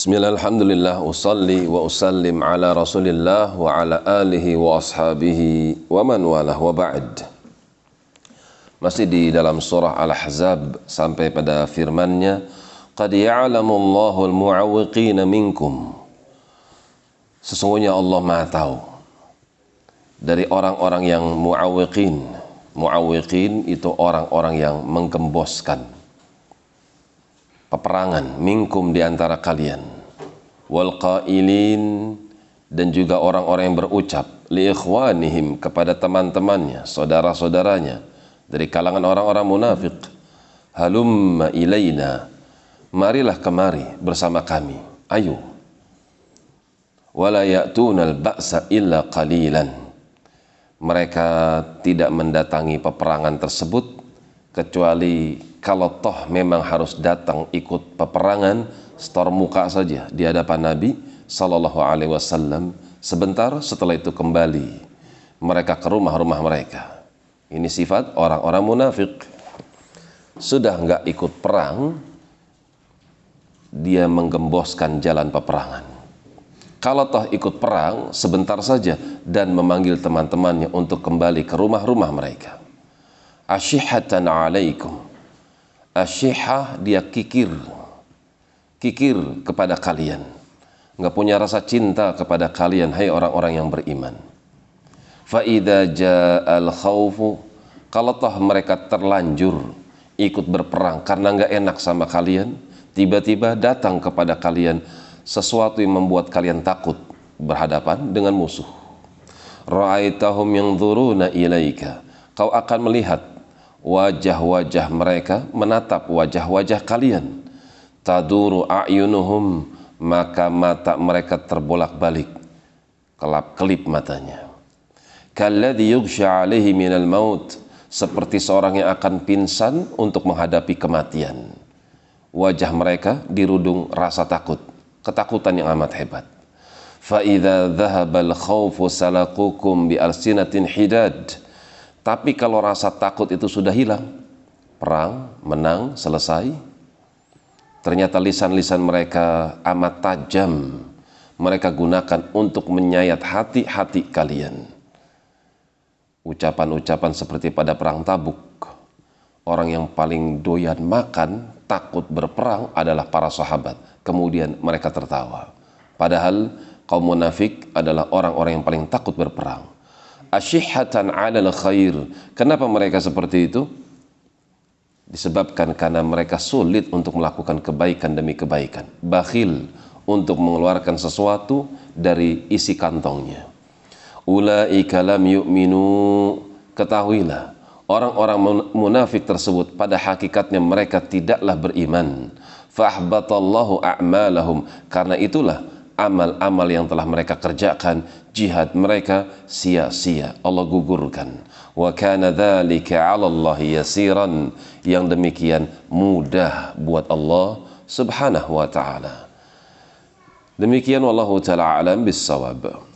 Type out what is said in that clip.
Bismillah, alhamdulillah, usalli wa usallim ala rasulillah wa ala alihi wa ashabihi wa man walah wa ba'd. Masih di dalam surah Al-Ahzab sampai pada firmannya, Qad ya'lamu Allahu al-mu'awwiqina minkum. Sesungguhnya Allah Maha tahu dari orang-orang yang mu'awwiqin. Mu'awwiqin itu orang-orang yang menggemboskan peperangan minkum di antara kalian. Wal qailin dan juga orang-orang yang berucap li ikhwanihim kepada teman-temannya, saudara-saudaranya dari kalangan orang-orang munafik halumma ilaina marilah kemari bersama kami. Ayo. Wala ya'tunal ba'sa illa qalilan. Mereka tidak mendatangi peperangan tersebut kecuali kalau toh memang harus datang ikut peperangan setor muka saja di hadapan Nabi Sallallahu Alaihi Wasallam. Sebentar setelah itu kembali mereka ke rumah-rumah mereka. Ini sifat orang-orang munafik. Sudah nggak ikut perang dia menggemboskan jalan peperangan. Kalau toh ikut perang sebentar saja dan memanggil teman-temannya untuk kembali ke rumah-rumah mereka asyihatan alaikum. Asyihah dia kikir. Kikir kepada kalian. Nggak punya rasa cinta kepada kalian hai orang-orang yang beriman. Faida ja'al khawfu kalau toh mereka terlanjur ikut berperang karena nggak enak sama kalian tiba-tiba datang kepada kalian sesuatu yang membuat kalian takut berhadapan dengan musuh. Ra'aitahum yang ilaika kau akan melihat wajah-wajah mereka menatap wajah-wajah kalian. Taduru a'yunuhum maka mata mereka terbolak-balik. Kelap-kelip matanya. Kalladhi yughsha alaihi minal maut seperti seorang yang akan pingsan untuk menghadapi kematian. Wajah mereka dirudung rasa takut ketakutan yang amat hebat. Fa idza dhahabal khawfu salaqukum bi alsinatin hidad tapi kalau rasa takut itu sudah hilang, perang, menang, selesai, ternyata lisan-lisan mereka amat tajam. Mereka gunakan untuk menyayat hati-hati kalian. Ucapan-ucapan seperti pada perang tabuk. Orang yang paling doyan makan, takut berperang adalah para sahabat. Kemudian mereka tertawa. Padahal kaum munafik adalah orang-orang yang paling takut berperang asyihatan 'alal khair. Kenapa mereka seperti itu? Disebabkan karena mereka sulit untuk melakukan kebaikan demi kebaikan. Bakhil untuk mengeluarkan sesuatu dari isi kantongnya. Ulaika lam yu'minu ketahuilah orang-orang munafik tersebut pada hakikatnya mereka tidaklah beriman. Fahbatallahu a'malahum karena itulah amal-amal yang telah mereka kerjakan, jihad mereka sia-sia. Allah gugurkan. Wa kana dzalika 'ala Allah yasiran. Yang demikian mudah buat Allah Subhanahu wa taala. Demikian wallahu taala alam bisawab.